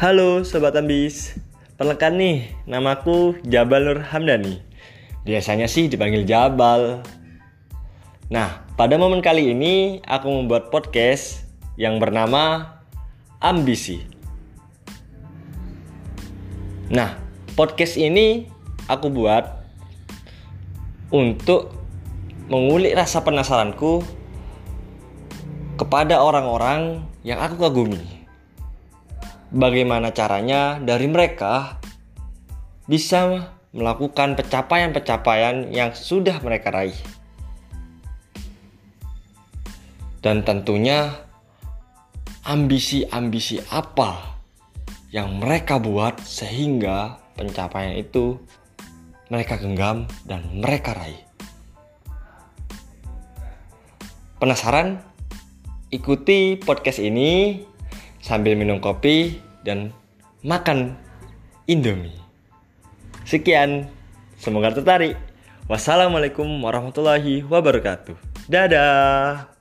Halo Sobat Ambis. Perkenalkan nih, namaku Jabal Nur Hamdani. Biasanya sih dipanggil Jabal. Nah, pada momen kali ini aku membuat podcast yang bernama Ambisi. Nah, podcast ini aku buat untuk mengulik rasa penasaranku kepada orang-orang yang aku kagumi bagaimana caranya dari mereka bisa melakukan pencapaian-pencapaian yang sudah mereka raih. Dan tentunya ambisi-ambisi apa yang mereka buat sehingga pencapaian itu mereka genggam dan mereka raih. Penasaran? Ikuti podcast ini sambil minum kopi dan makan Indomie. Sekian, semoga tertarik. Wassalamualaikum warahmatullahi wabarakatuh. Dadah.